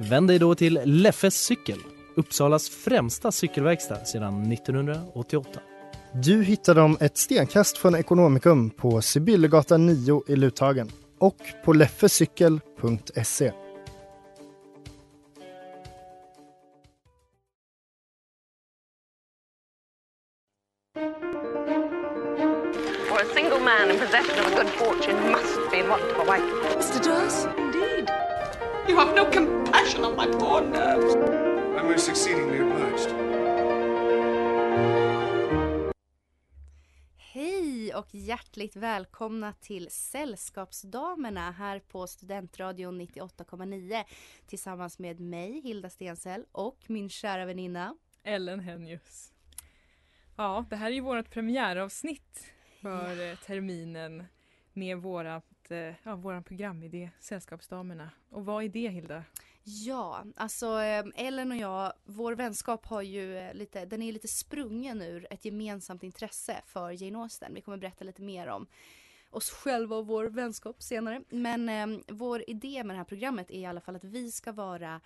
Vänd dig då till Leffes cykel, Uppsalas främsta cykelverkstad sedan 1988. Du hittar dem ett stenkast från Ekonomikum på Sibyllegatan 9 i Luthagen och på leffecykel.se. For a single man in possession of good fortune must be what a wife. Mr. Durst, indeed. You have no compassion on my poor nerves. I'm most exceedingly obliged. Hej och hjärtligt välkomna till Sällskapsdamerna här på Studentradion 98,9 tillsammans med mig, Hilda Stensell och min kära väninna Ellen Hennius. Ja, det här är ju vårt premiäravsnitt för eh, terminen med vårat, Eh, ja, våran programidé Sällskapsdamerna. Och vad är det Hilda? Ja, alltså eh, Ellen och jag, vår vänskap har ju eh, lite, den är lite sprungen ur ett gemensamt intresse för Jane Austen. Vi kommer berätta lite mer om oss själva och vår vänskap senare. Men eh, vår idé med det här programmet är i alla fall att vi ska vara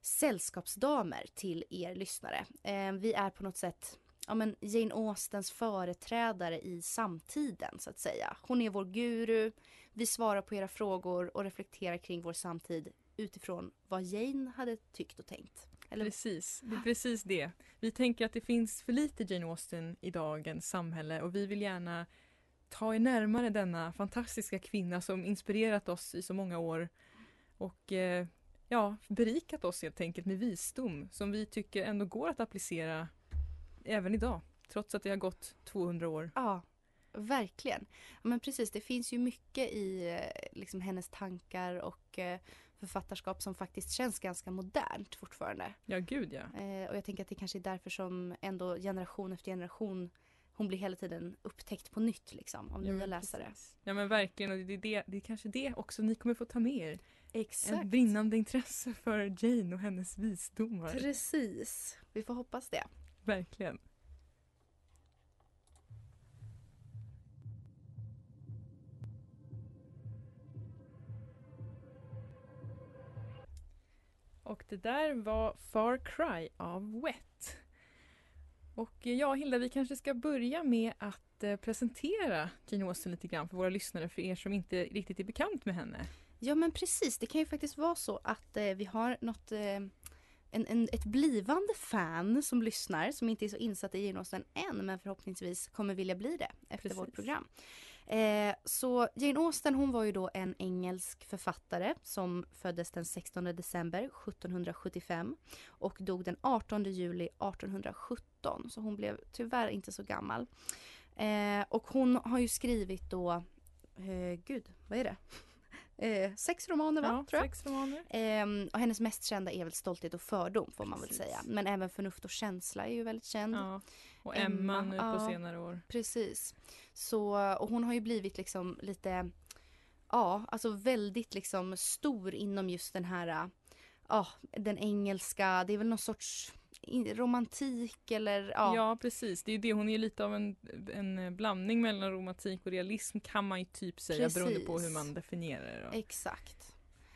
sällskapsdamer till er lyssnare. Eh, vi är på något sätt ja, men Jane Austens företrädare i samtiden så att säga. Hon är vår guru, vi svarar på era frågor och reflekterar kring vår samtid utifrån vad Jane hade tyckt och tänkt. Eller Precis, det är precis det. Vi tänker att det finns för lite Jane Austen i dagens samhälle och vi vill gärna ta er närmare denna fantastiska kvinna som inspirerat oss i så många år och eh, ja, berikat oss helt enkelt med visdom som vi tycker ändå går att applicera även idag, trots att det har gått 200 år. Ja, verkligen. Men precis, det finns ju mycket i eh, liksom, hennes tankar och eh, författarskap som faktiskt känns ganska modernt fortfarande. Ja, gud ja. Eh, och jag tänker att det kanske är därför som ändå generation efter generation hon blir hela tiden upptäckt på nytt liksom av Ja, nya läsare. precis. Ja men verkligen och det är, det, det är kanske det också ni kommer få ta med er. Exakt. Ett brinnande intresse för Jane och hennes visdomar. Precis. Vi får hoppas det. Verkligen. Och det där var Far Cry av Wet. Och eh, ja, Hilda, vi kanske ska börja med att eh, presentera Jane Austen lite grann för våra lyssnare, för er som inte riktigt är bekant med henne. Ja men precis, det kan ju faktiskt vara så att eh, vi har något eh, en, en, ett blivande fan som lyssnar som inte är så insatt i Jane Austen än men förhoppningsvis kommer vilja bli det efter Precis. vårt program. Eh, så Jane Austen hon var ju då en engelsk författare som föddes den 16 december 1775 och dog den 18 juli 1817 så hon blev tyvärr inte så gammal. Eh, och hon har ju skrivit då, eh, gud vad är det? Eh, sex romaner va? Ja, tror jag. sex romaner. Ehm, och hennes mest kända är väl Stolthet och fördom får man väl säga. Men även Förnuft och känsla är ju väldigt känd. Ja. Och Emma, Emma, nu på ja. senare år. Precis. Så, och hon har ju blivit liksom lite, ja, alltså väldigt liksom stor inom just den här, ja, den engelska, det är väl någon sorts romantik eller ja. Ja. precis, det är det. Hon är lite av en, en blandning mellan romantik och realism kan man ju typ säga beroende på Precis. hur man definierar det. Exakt.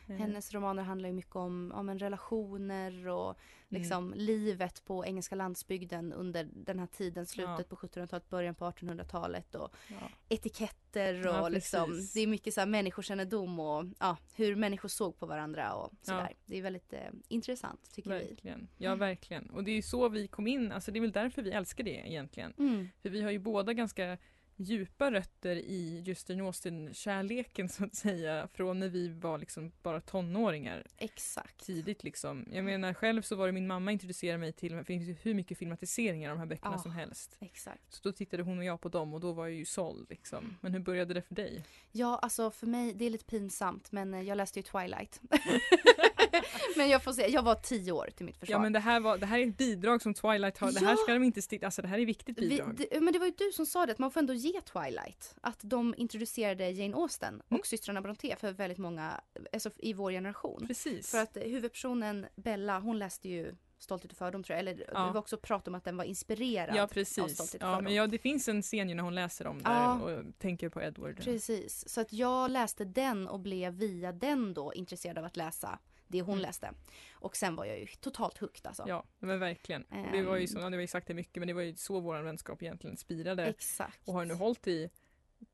Eh, Hennes romaner handlar ju mycket om, om en relationer och Mm. liksom livet på engelska landsbygden under den här tiden, slutet Ja. på 1700-talet, början på 1800-talet och ja. etiketter och Ja, liksom, det är mycket så här människokännedom och ja, hur människor såg på varandra och sådär. Det är väldigt eh, intressant tycker Verkligen. Ja, verkligen. Och det är ju så vi kom in, alltså det är väl därför vi älskar det egentligen. vi. Mm. För vi har ju båda ganska djupa rötter i just Jane Austen-kärleken så att säga från när vi var liksom bara tonåringar Exakt. tidigt liksom. Jag menar själv så var det min mamma introducerade mig till, det finns ju hur mycket filmatiseringar av de här böckerna Ja. som helst. Exakt. Så då tittade hon och jag på dem och då var jag ju såld liksom. Men hur började det för dig? Ja, alltså för mig, det är lite pinsamt men eh, jag läste ju Twilight. men jag får se, jag var tio år till mitt försvar. Ja men det här, var, det här är ett bidrag som Twilight har, det här Ja. ska de inte sticka, alltså det här är viktigt Vi, bidrag. det, men det var ju du som sa det, att man får ändå ge Twilight. Att de introducerade Jane Austen och Mm. systrarna Brontë för väldigt många, alltså i vår generation. Precis. För att huvudpersonen Bella, hon läste ju Stolthet och fördom tror jag. Eller Ja. det var också prat om att den var inspirerad Ja av precis. Stolthet och Ja, fördom. men ja, det finns en scen ju när hon läser om det Ja. och tänker på Edward. Precis, så att jag läste den och blev via den då intresserad av att läsa det hon Mm. läste. Och sen var jag ju totalt hooked alltså. Ja men verkligen. Och det var ju Ehm. så, det var ju sagt det mycket men det var ju så vår vänskap egentligen spirade Exakt. och har nu hållit i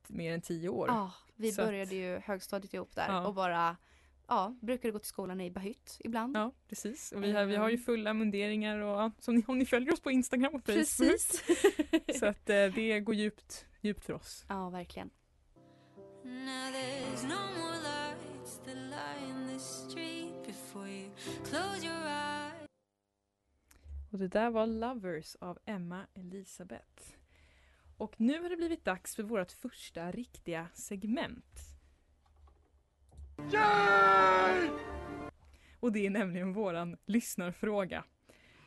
mer än tio år. Ja, vi Så att- började ju högstadiet ihop där Ja. och bara Ja, brukade gå till skolan i Bahytt ibland. Ja precis. Och vi har, vi har ju Ehm. fulla munderingar och ja, som ni, om ni följer oss på Instagram och Facebook. Precis. Så att eh, det går djupt, djupt för oss. ja, verkligen. Och det där var Lovers av Emma Elisabeth. Och nu har det blivit dags för vårt första riktiga segment. Och det är nämligen våran lyssnarfråga.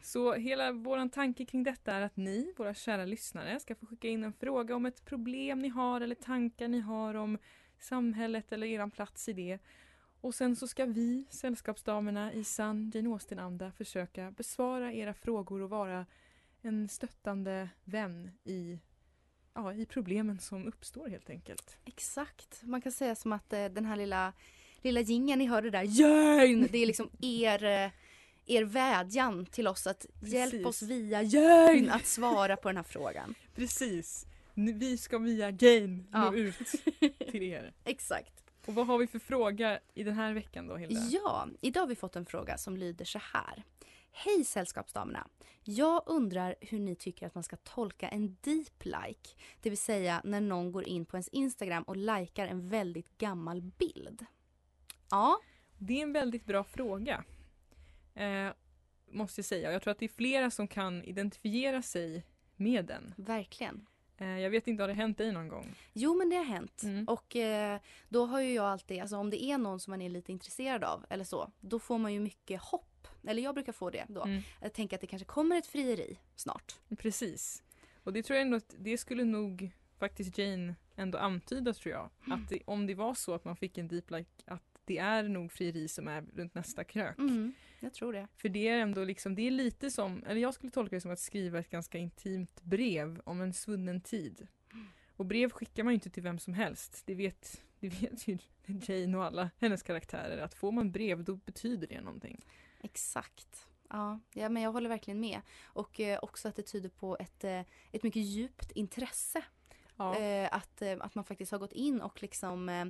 Så hela våran tanke kring detta är att ni, våra kära lyssnare, ska få skicka in en fråga om ett problem ni har eller tankar ni har om samhället eller eran plats i det. Och sen så ska vi, sällskapsdamerna i sann Jane Austen-anda, försöka besvara era frågor och vara en stöttande vän i, ja, i problemen som uppstår helt enkelt. Exakt. Man kan säga som att eh, den här lilla, lilla jingeln ni hörde där, Jörn! Det är liksom er, eh, er vädjan till oss att hjälp oss via Jörn att svara på den här frågan. Precis! Vi ska via Jane Ja. nå ut till er. Exakt. Och vad har vi för fråga i den här veckan då Hilda? Ja, idag har vi fått en fråga som lyder så här. Hej sällskapsdamerna! Jag undrar hur ni tycker att man ska tolka en deep like. Det vill säga när någon går in på ens Instagram och likar en väldigt gammal bild. Ja, Det är en väldigt bra fråga. Eh, måste jag säga. Jag tror att det är flera som kan identifiera sig med den. verkligen. Eh, jag vet inte, har det hänt dig någon gång? Jo men det har hänt. Mm. Och eh, då har ju jag alltid, alltså om det är någon som man är lite intresserad av eller så, då får man ju mycket hopp. Eller jag brukar få det då. Mm. Jag tänker att det kanske kommer ett frieri snart. Precis. Och det tror jag ändå att det skulle nog faktiskt Jane ändå antyda tror jag. Att det, om det var så att man fick en deep like att det är nog frieri som är runt nästa krök. Mm, jag tror det. För det är ändå liksom, det är lite som, eller jag skulle tolka det som att skriva ett ganska intimt brev om en svunnen tid. Och brev skickar man ju inte till vem som helst. Det vet, det vet ju Jane och alla hennes karaktärer att får man brev då betyder det någonting. Exakt. Ja, ja, men jag håller verkligen med. Och eh, också att det tyder på ett, eh, ett mycket djupt intresse. Ja. Eh, att, eh, att man faktiskt har gått in och liksom eh,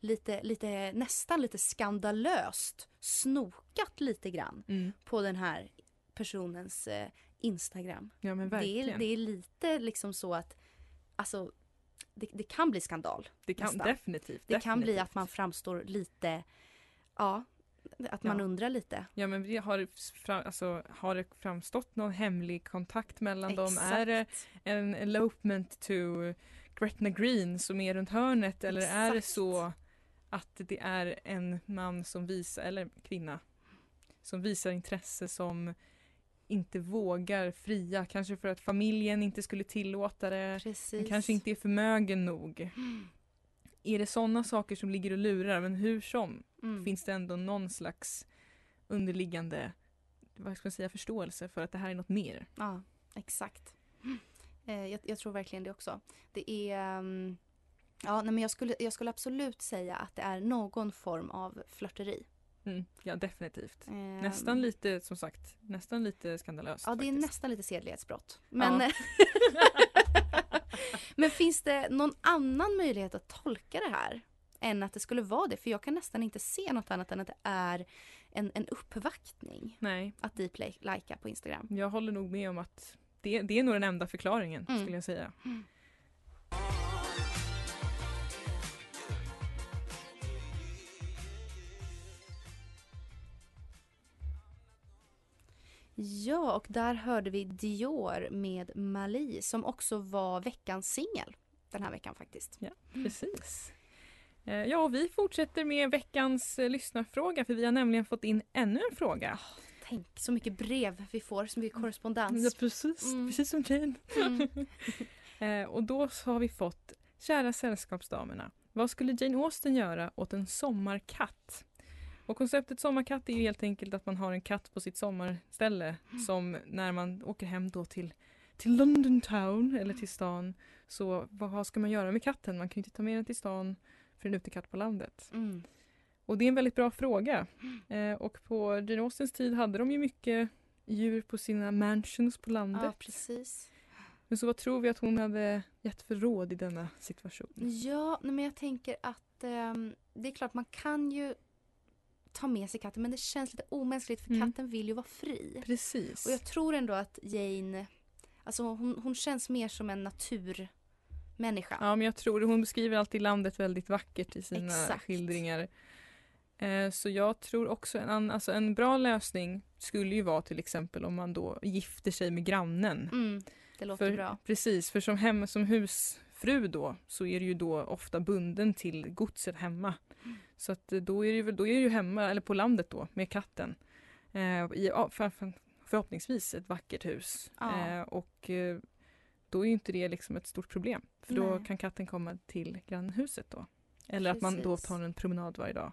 lite, lite, nästan lite skandalöst snokat lite grann Mm. på den här personens eh, Instagram. Ja men Det verkligen. är, det är lite liksom så att alltså, det, det kan bli skandal. Det kan nästan. definitivt. Det kan bli att man framstår lite, ja, att man Ja. undrar lite. Ja men vi har, det fram, alltså, har det framstått någon hemlig kontakt mellan dem? Är det Exakt. en elopement to Gretna Green som är runt hörnet eller är det Exakt. så att det är en man som visar, eller kvinna som visar intresse som inte vågar fria, kanske för att familjen inte skulle tillåta det, kanske inte är förmögen nog. Är det sådana saker som ligger och lurar, men hur som Mm. finns det ändå någon slags underliggande vad ska man säga, förståelse för att det här är något mer. Ja, exakt. Eh, jag, jag tror verkligen det också. Det är... ehm, ja, nej, men jag skulle, jag skulle absolut säga att det är någon form av flörteri. Mm, ja, definitivt. Ehm, Nästan lite, som sagt, nästan lite skandalöst. Ja, det är faktiskt. nästan lite sedlighetsbrott. Men, Ja. men finns det någon annan möjlighet att tolka det här? Än att det skulle vara det? För jag kan nästan inte se något annat än att det är en, en uppvaktning. Nej, Att deep li- likea på Instagram. jag håller nog med om att det, det är nog den enda förklaringen, Mm. skulle jag säga. Ja, och där hörde vi Dior med Mali som också var veckans singel den här veckan faktiskt. Ja, precis. Eh, Ja, och vi fortsätter med veckans eh, lyssnarfråga för vi har nämligen fått in ännu en fråga. Tänk så mycket brev vi får, så mycket korrespondens. Ja, precis, Mm. precis som Jane. Mm. Eh, och då har vi fått Kära sällskapsdamerna, vad skulle Jane Austen göra åt en sommarkatt? Och konceptet sommarkatt är ju helt enkelt att man har en katt på sitt sommarställe som när man åker hem då till, till London town eller till stan så vad, ska man göra med katten? Man kan ju inte ta med den till stan för en utekatt på landet. Mm. Och det är en väldigt bra fråga. Eh, och på Jane Austens tid hade de ju mycket djur på sina mansions på landet. Ja, precis. Men så vad tror vi att hon hade gett för råd i denna situation? Ja, men jag tänker att ehm, det är klart man kan ju ta med sig katten men det känns lite omänskligt för Mm. katten vill ju vara fri. Precis. Och jag tror ändå att Jane, alltså hon, hon känns mer som en naturmänniska. Ja, men jag tror hon beskriver alltid landet väldigt vackert i sina Exakt. skildringar. Eh, så jag tror också en, alltså en bra lösning skulle ju vara till exempel om man då gifter sig med grannen. Mm, det låter för, bra. Precis, för som, hem, som husfru då så är du ju då ofta bunden till godset hemma. Så att då är du väl- då är du ju hemma, eller på landet då, med katten. Eh, I för, för, förhoppningsvis ett vackert hus. Ja. Eh, och eh, då är ju inte det liksom ett stort problem. För då Nej. kan katten komma till grannhuset då. Eller att man då Precis. tar en promenad varje dag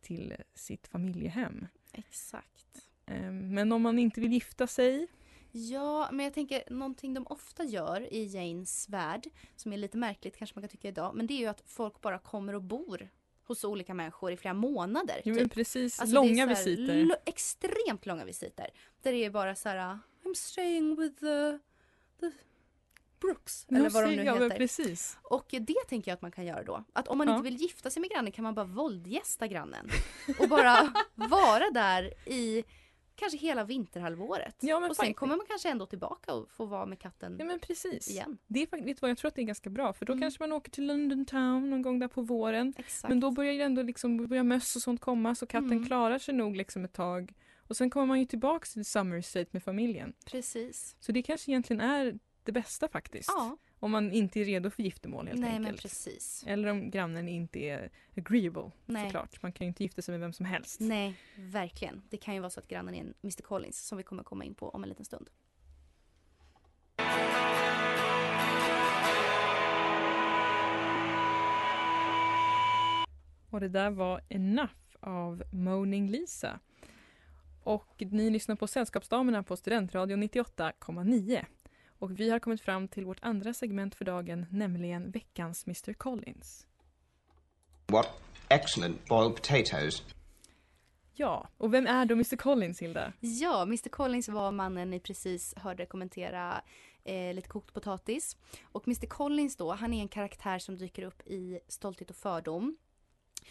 till sitt familjehem. Exakt. Eh, men om man inte vill gifta sig Ja, men jag tänker någonting de ofta gör i Janes värld som är lite märkligt kanske man kan tycka idag men det är ju att folk bara kommer och bor hos olika människor i flera månader. Jo, typ. precis, Alltså, långa här visiter. extremt långa visiter. Där det är bara så här I'm staying with the, the Brooks. Ja, Eller vad de nu ja, heter. precis. Och det tänker jag att man kan göra då. Att om man Ja. inte vill gifta sig med grannen kan man bara våldgästa grannen. Och bara vara där i kanske hela vinterhalvåret. Ja, men och sen kommer man kanske ändå tillbaka och få vara med katten Ja men precis. igen. Det är, vet vad, jag tror att det är ganska bra för då Mm. kanske man åker till London town någon gång där på våren. Exakt. Men då börjar ju ändå liksom, börjar möss och sånt komma så katten Mm. klarar sig nog liksom ett tag. Och sen kommer man ju tillbaks till summer estate med familjen. Precis. Så det kanske egentligen är det bästa faktiskt. Ja, Om man inte är redo för giftermål helt nej men enkelt. precis. Eller om grannen inte är agreeable Nej. såklart. Man kan ju inte gifta sig med vem som helst. Nej, verkligen. Det kan ju vara så att grannen är en Mr Collins som vi kommer komma in på om en liten stund. Och det där var Enough av Moaning Lisa. Och ni lyssnar på Sällskapsdamerna på Studentradion 98,9. Och vi har kommit fram till vårt andra segment för dagen, nämligen veckans Mr Collins. What excellent boiled potatoes. Ja, och vem är då Mr Collins, Hilda? Ja, Mr Collins var mannen ni precis hörde kommentera eh, lite kokt potatis. Och Mr Collins då, han är en karaktär som dyker upp i Stolthet och fördom.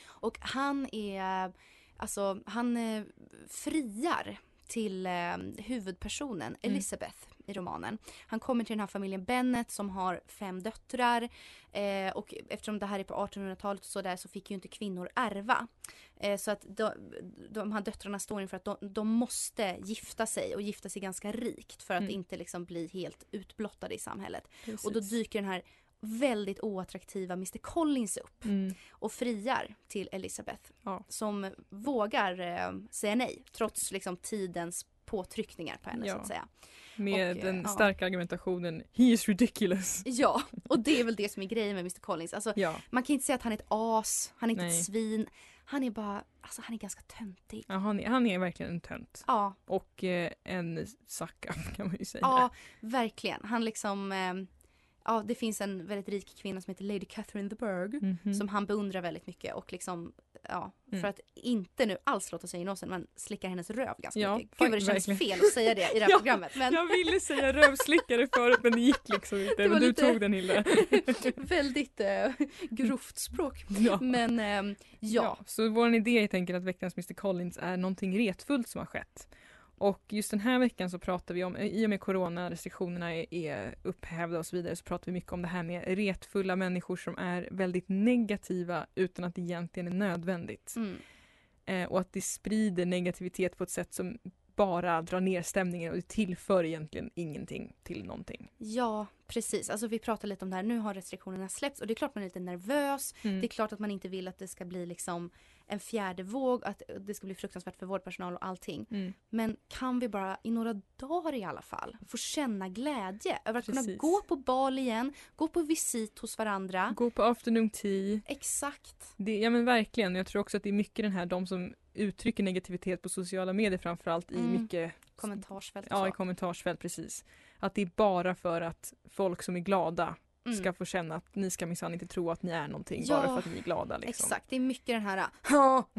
Och han är, alltså han eh, friar till eh, huvudpersonen Elizabeth i romanen. Han kommer till den här familjen Bennet som har fem döttrar eh, och eftersom det här är på 1800-talet och så där så fick ju inte kvinnor ärva. Eh, så att de, de här döttrarna står inför att de, de måste gifta sig och gifta sig ganska rikt för att Mm. inte liksom bli helt utblottade i samhället. Precis. Och då dyker den här väldigt oattraktiva Mr Collins upp Mm. och friar till Elizabeth. Ja. Som vågar eh, säga nej trots liksom tidens påtryckningar på henne Ja. så att säga. Med Och, den ja. starka argumentationen He is ridiculous. Ja, och det är väl det som är grejen med Mr Collins. Alltså, Ja, man kan inte säga att han är ett as, han är inte Nej. ett svin. Han är bara, alltså han är ganska töntig. ja han, är, han är verkligen en tönt. Ja, Och eh, en suck-up kan man ju säga. ja verkligen. Han liksom, eh, ja det finns en väldigt rik kvinna som heter Lady Catherine the Berg. Mhm. Som han beundrar väldigt mycket och liksom, ja, Mm. för att inte nu alls låta sig inåsen men slickar hennes röv ganska Ja, mycket. Gud vad det känns verkligen. fel att säga det i det här Ja, programmet. Men Jag ville säga rövslickare förut men det gick liksom inte. Det Men du lite- tog den Hilda. väldigt eh, grovt språk. Ja. Men ehm, ja. Så vår idé är helt enkelt att veckans Mr Collins är någonting retfullt som har skett. Och just den här veckan så pratar vi om, i och med coronarestriktionerna är, är upphävda och så vidare, så pratar vi mycket om det här med retfulla människor som är väldigt negativa utan att det egentligen är nödvändigt. Mm. Eh, och att det sprider negativitet på ett sätt som bara drar ner stämningen och det tillför egentligen ingenting till någonting. Ja, precis. Alltså vi pratar lite om det här. Nu har restriktionerna släppts och det är klart man är lite nervös. Mm. Det är klart att man inte vill att det ska bli liksom en fjärde våg, att det ska bli fruktansvärt för vårdpersonal och allting. Mm. Men kan vi bara i några dagar i alla fall få känna glädje över att kunna Precis. gå på bal igen, gå på visit hos varandra. Gå på afternoon tea. Exakt. Det, ja men verkligen. Jag tror också att det är mycket den här, de som uttrycker negativitet på sociala medier framförallt i Mm. mycket Kommentarsfält Ja, i kommentarsfält precis. Att det är bara för att folk som är glada Mm. ska få känna att ni ska minsann inte tro att ni är någonting Ja, bara för att ni är glada. Liksom. Exakt, det är mycket den här Ja,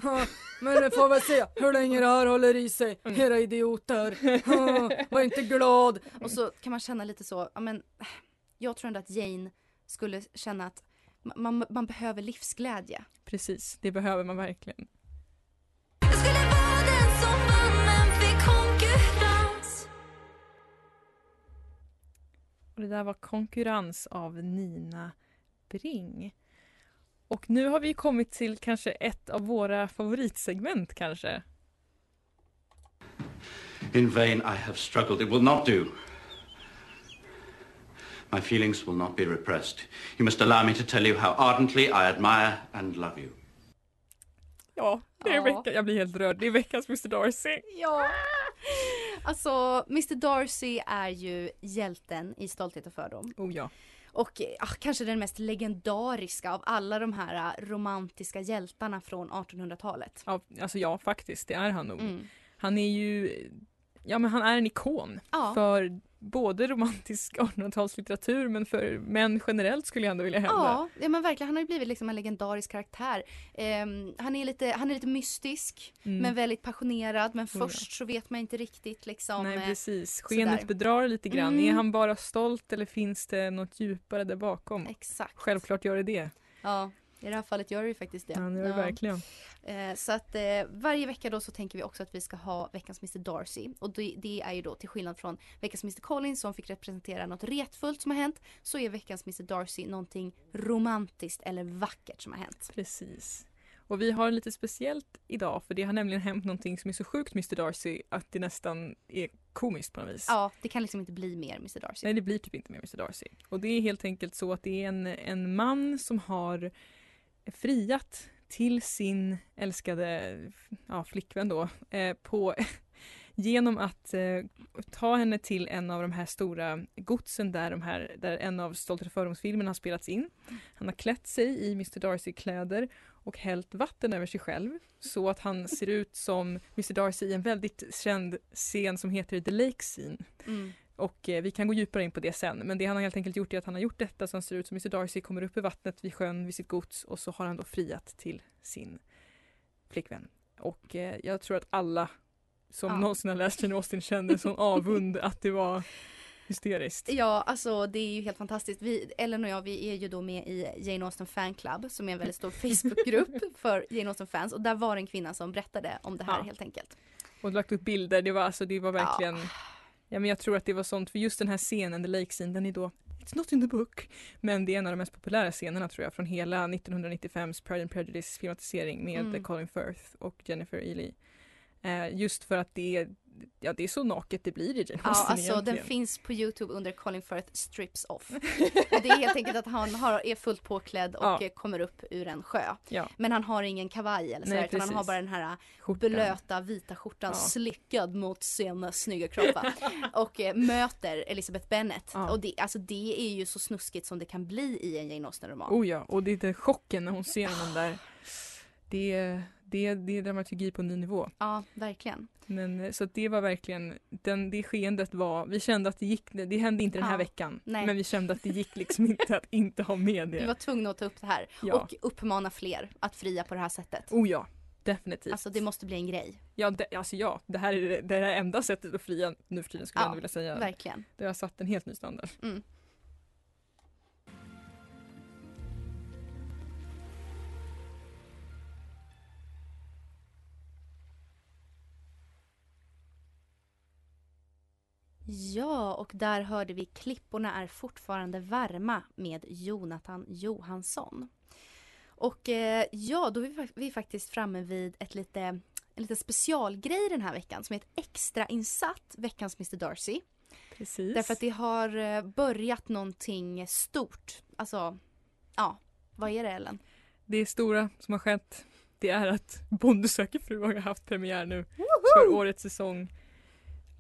men vi får väl se hur länge det här håller i sig. Mm. Era idioter. Ja, var inte glad. Och så kan man känna lite så, ja men jag tror ändå att Jane skulle känna att ma- man, man behöver livsglädje. Precis, det behöver man verkligen. Och det där var Konkurrens av Nina Bring. Och nu har vi kommit till kanske ett av våra favoritsegment kanske. In vain I have struggled. It will not do. My feelings will not be repressed. You must allow me to tell you how ardently I admire and love you. Ja, det är Ja. vecka, jag blir helt rörd. Det är veckans Mr Darcy. Ja. Alltså, Mr Darcy är ju hjälten i Stolthet och fördom. Oh ja. Och eh, ah, kanske den mest legendariska av alla de här ah, romantiska hjältarna från 1800-talet. Ja, alltså ja, faktiskt. Det är han nog. Mm. Han är ju, ja men han är en ikon Ja. för både romantisk 1800-talslitteratur men för män generellt skulle jag ändå vilja hävda. Ja, ja men verkligen. Han har ju blivit liksom en legendarisk karaktär. Ehm, han, är lite, han är lite mystisk Mm. men väldigt passionerad. Men Oh, ja. först så vet man inte riktigt liksom. Nej eh, precis, sådär. skenet bedrar lite grann. Mm. Är han bara stolt eller finns det något djupare där bakom? Exakt. Självklart gör det det. Ja, i det här fallet gör det ju faktiskt det. Han gör det Ja. verkligen. Eh, så att eh, varje vecka då så tänker vi också att vi ska ha veckans Mr Darcy. Och det, det är ju då till skillnad från veckans Mr Collins som fick representera något retfullt som har hänt. Så är veckans Mr Darcy någonting romantiskt eller vackert som har hänt. Precis. Och vi har lite speciellt idag för det har nämligen hänt någonting som är så sjukt Mr Darcy att det nästan är komiskt på något vis. Ja, det kan liksom inte bli mer Mr Darcy. Nej, det blir typ inte mer Mr Darcy. Och det är helt enkelt så att det är en, en man som har friat till sin älskade ja, flickvän då eh, på genom att eh, ta henne till en av de här stora godsen där, de här, där en av Stolthet och fördomsfilmerna har spelats in. Han har klätt sig i Mr Darcy-kläder och hällt vatten över sig själv så att han ser ut som Mr Darcy i en väldigt känd scen som heter The Lake Scene. Mm. Och eh, vi kan gå djupare in på det sen. Men det han har helt enkelt gjort är att han har gjort detta han ser ut som Mr Darcy, kommer upp i vattnet vid sjön vid sitt gods och så har han då friat till sin flickvän. Och eh, jag tror att alla som Ja. någonsin har läst Jane Austen kände sån avund att det var hysteriskt. Ja, alltså det är ju helt fantastiskt. Vi, Ellen och jag, vi är ju då med i Jane Austen Fan Club som är en väldigt stor Facebookgrupp för Jane Austen fans och där var det en kvinna som berättade om det här Ja. helt enkelt. Och lagt upp bilder, det var alltså det var verkligen Ja men jag tror att det var sånt, för just den här scenen, The Lake Scene, den är då It's not in the book. Men det är en av de mest populära scenerna tror jag från hela 1995s Pride and Prejudice filmatisering med Mm. Colin Firth och Jennifer Ely. Eh, just för att det är, ja, det är så naket det blir i Jane Ja, Austen alltså den egentligen. finns på Youtube under Colin Firth strips off. det är helt enkelt att han har, är fullt påklädd och Ja. eh, kommer upp ur en sjö. Ja. Men han har ingen kavaj eller så, Nej, utan han har bara den här Skjortan. blöta vita skjortan Ja. slickad mot sin snygga kropp va? och eh, möter Elizabeth Bennet. Ja. Och det, alltså det är ju så snuskigt som det kan bli i en Jane Austen-roman. Oh ja, och det är den chocken när hon ser honom där. Det det det är dramaturgi på en ny nivå. Ja, verkligen. Men eh, så det var verkligen, den, det skeendet var, vi kände att det gick, det hände inte den här Ja, veckan. nej. Men vi kände att det gick liksom inte att inte ha med det. Vi var tvungna att ta upp det här Ja. och uppmana fler att fria på det här sättet. Oh ja, definitivt. Alltså det måste bli en grej. Ja, det, alltså ja, det här är det, det här är enda sättet att fria nu för tiden skulle jag Ja, ändå vilja säga. verkligen. Det har satt en helt ny standard. Mm. Ja, och där hörde vi Klipporna är fortfarande varma med Jonathan Johansson. Och eh, ja, då är vi, vi är faktiskt framme vid ett lite en liten specialgrej den här veckan som är ett extrainsatt veckans Mr Darcy. Precis. Därför att det har eh, börjat någonting stort. Alltså, ja, vad är det Ellen? Det stora som har skett det är att Bonde söker fru har haft premiär nu för årets säsong.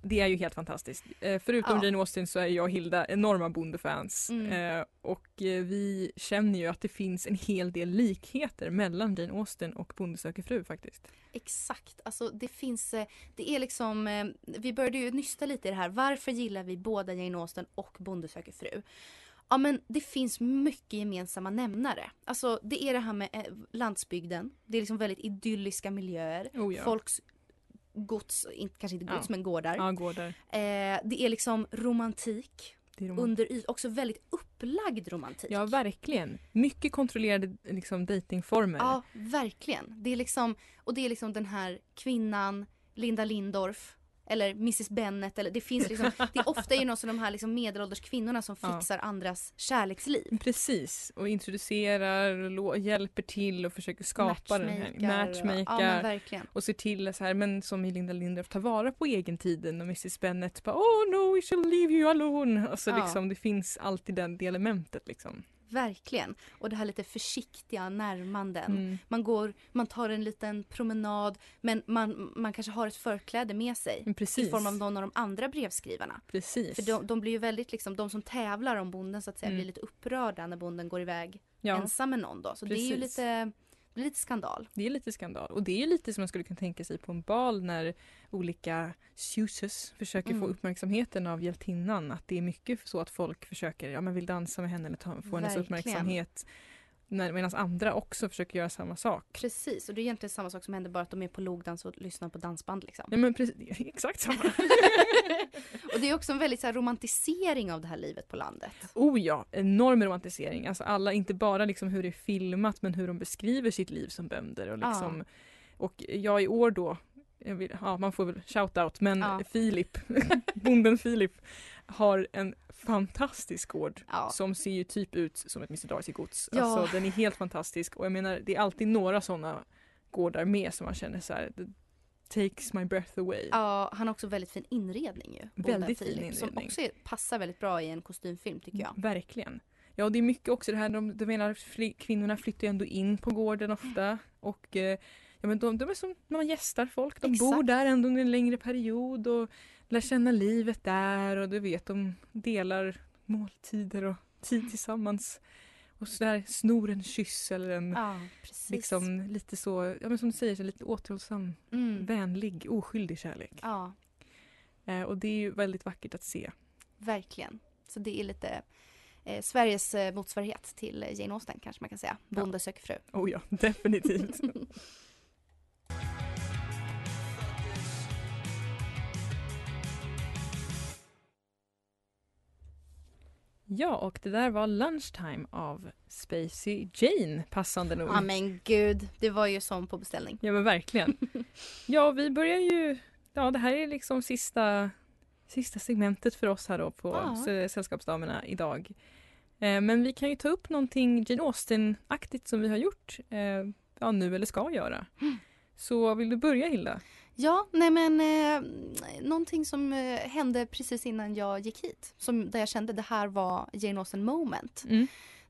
Det är ju helt fantastiskt. Eh, förutom Ja. Jane Austen så är jag och Hilda enorma Bondefans. Mm. Eh, och eh, vi känner ju att det finns en hel del likheter mellan Jane Austen och Bonde söker fru faktiskt. Exakt, alltså det finns, det är liksom, vi började ju nysta lite i det här, varför gillar vi båda Jane Austen och Bonde söker fru? Ja men det finns mycket gemensamma nämnare. Alltså det är det här med landsbygden, det är liksom väldigt idylliska miljöer, Oh ja. folks gods, inte, kanske inte gods Ja. men gårdar. Ja, gårdar. Eh, det är liksom romantik, är under yt, också väldigt upplagd romantik. Ja, verkligen. Mycket kontrollerade liksom, datingformer. Ja, verkligen. Det är liksom, och det är liksom den här kvinnan, Linda Lindorff, eller Mrs Bennet, eller det finns liksom, det är ofta är någon av de här liksom medelålders kvinnorna som Ja. fixar andras kärleksliv. Precis, och introducerar, och hjälper till och försöker skapa den här Matchmaker ja. Och ser till så här, men som i Linda Lindorff, ta vara på egentiden och Mrs Bennet bara oh no we shall leave you alone. Alltså Ja. liksom det finns alltid den, det elementet liksom. Verkligen. Och det här lite försiktiga närmanden. Mm. Man går, man tar en liten promenad men man, man kanske har ett förkläde med sig. Precis. I form av någon av de andra brevskrivarna. Precis. För de, de blir ju väldigt liksom, de som tävlar om bonden så att säga Mm. blir lite upprörda när bonden går iväg Ja. ensam med någon då. Så det är ju Precis. lite, det är lite skandal. Det är lite skandal och det är lite som man skulle kunna tänka sig på en bal när olika suitors försöker få Mm. uppmärksamheten av hjältinnan. Att det är mycket så att folk försöker, ja men vill dansa med henne eller ta, få hennes uppmärksamhet. När- Medan andra också försöker göra samma sak. Precis, och det är egentligen samma sak som händer bara att de är på logdans och lyssnar på dansband liksom. Ja men precis, exakt samma. och det är också en väldigt så här, romantisering av det här livet på landet. Oh ja, enorm romantisering. Alltså alla, inte bara liksom hur det är filmat men hur de beskriver sitt liv som bönder. Och, liksom, och jag i år då, vill, ja, man får väl shout-out, men Ja. Filip, bonden Filip har en fantastisk gård Ja. som ser ju typ ut som ett Mr Darcy gods. Ja. Alltså den är helt fantastisk och jag menar det är alltid några sådana gårdar med som man känner så här, "Det takes my breath away. Ja, han har också väldigt fin inredning ju. Väldigt fin Filip, Som inredning. också passar väldigt bra i en kostymfilm tycker jag. Verkligen. Ja, det är mycket också det här, de, de menar, fly, kvinnorna flyttar ju ändå in på gården ofta och eh, ja, men de, de är som när man gästar folk, de bor Exakt. där ändå under en längre period och lär känna livet där och du vet, de delar måltider och tid tillsammans. Och så där snor en kyss eller en Ja, liksom lite så, ja men som du säger, så lite återhållsam, Mm. vänlig, oskyldig kärlek. Ja, Eh, och det är ju väldigt vackert att se. verkligen. Så det är lite eh, Sveriges eh, motsvarighet till Jane Austen kanske man kan säga. Bonde söker fru. Oh ja, definitivt. Ja, och det där var Lunchtime av Spacey Jane, passande nog. Ja men gud, det var ju som på beställning. Ja men verkligen. Ja, vi börjar ju... Ja, det här är liksom sista, sista segmentet för oss här då på Ja. Sällskapsdamerna idag. Eh, men vi kan ju ta upp någonting Jane Austen-aktigt som vi har gjort eh, ja, nu eller ska göra. Så vill du börja Hilda? Ja, nej men eh, någonting som eh, hände precis innan jag gick hit. Som, där jag kände det här var Jane Austen moment. Mm.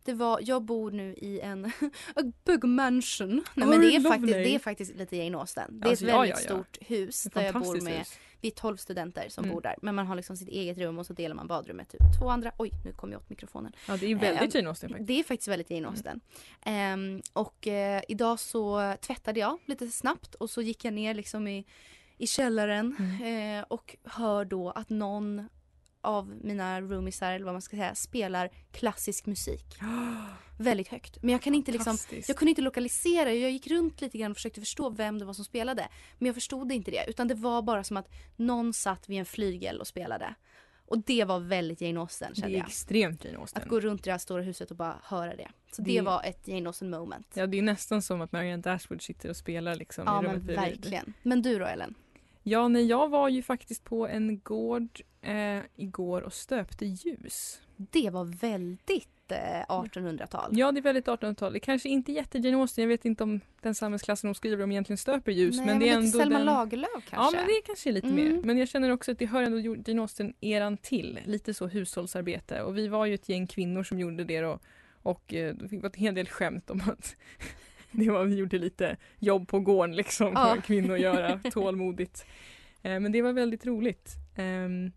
Det var, jag bor nu i en a big mansion. Nej, Oh, men det, är faktiskt, det är faktiskt lite Jane Austen. Det är Alltså, ett ja, väldigt ja, ja. stort hus där jag bor med, hus. vi är 12 studenter som Mm. bor där. Men man har liksom sitt eget rum och så delar man badrummet typ två andra. Oj, nu kom jag åt mikrofonen. Ja, det är ju väldigt Jane Austen faktiskt. Det är faktiskt väldigt Jane Austen. Ehm, och eh, idag så tvättade jag lite snabbt och så gick jag ner liksom i, i källaren Mm. eh, och hör då att någon av mina roomisar eller vad man ska säga spelar klassisk musik. Väldigt högt. Men jag kan inte liksom, jag kunde inte lokalisera, jag gick runt lite grann och försökte förstå vem det var som spelade. Men jag förstod inte det utan det var bara som att någon satt vid en flygel och spelade. Och det var väldigt Jane Austen Det kände är jag. extremt Jane Austen. Att gå runt i det här stora huset och bara höra det. Så det, Det- var ett Jane Austen moment. Ja, det är nästan som att Marianne Dashwood sitter och spelar liksom Ja i men rummet bredvid. verkligen. Men du då Ellen? Ja, nej, jag var ju faktiskt på en gård eh, igår och stöpte ljus. Det var väldigt eh, 1800-tal. Ja, det är väldigt 1800-tal. Det kanske inte är jätte Jane Austen. Jag vet inte om den samhällsklassen hon skriver om egentligen stöper ljus. Nej, men det är ändå Selma den... Lagerlöf Ja, kanske? men det är kanske lite Mm. mer. Men jag känner också att det hör ändå Jane Austen-eran till. Lite så hushållsarbete. Och vi var ju ett gäng kvinnor som gjorde det då. Och eh, det vara en hel del skämt om att det var, vi gjorde lite jobb på gården liksom Ja. för kvinnor att göra tålmodigt. Eh, men det var väldigt roligt. Ehm,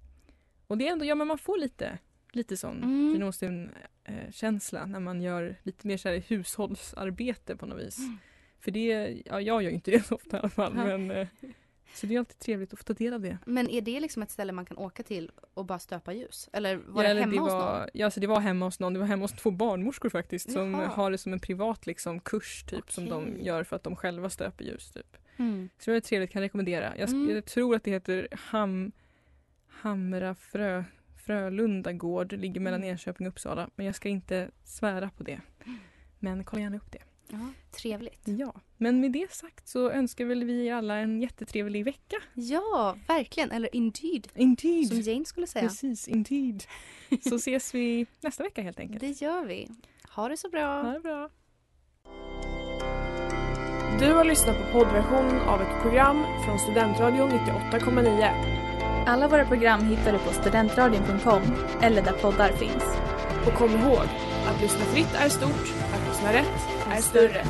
och det är ändå, ja men man får lite, lite sån Mm. Jane Austen-känsla när man gör lite mer så här hushållsarbete på något vis. För det, ja jag gör ju inte det så ofta i alla fall. Ja. Men, eh, så det är alltid trevligt att få ta del av det. Men är det liksom ett ställe man kan åka till och bara stöpa ljus? Eller var Ja, det eller hemma hos var, någon? Ja, alltså det var hemma hos någon. Det var hemma hos två barnmorskor faktiskt som Jaha. har det som en privat liksom, kurs typ som de gör för att de själva stöper ljus. Typ. Mm. Så det är trevligt, kan rekommendera. Jag, Mm. jag tror att det heter Ham, Hamra Frö, Frölunda gård, ligger mellan Mm. Enköping och Uppsala. Men jag ska inte svära på det. Men kolla gärna upp det. Ja, trevligt. Ja, men med det sagt så önskar väl vi alla en jättetrevlig vecka. Ja, verkligen. Eller indeed. Indeed. Som Jane skulle säga. Precis, indeed. Så ses vi nästa vecka helt enkelt. Det gör vi. Ha det så bra. Ha det bra. Du har lyssnat på poddversion av ett program från Studentradion 98,9. Alla våra program hittar du på studentradion.com eller där poddar finns. Och kom ihåg, att lyssna fritt är stort, att lyssna rätt är större.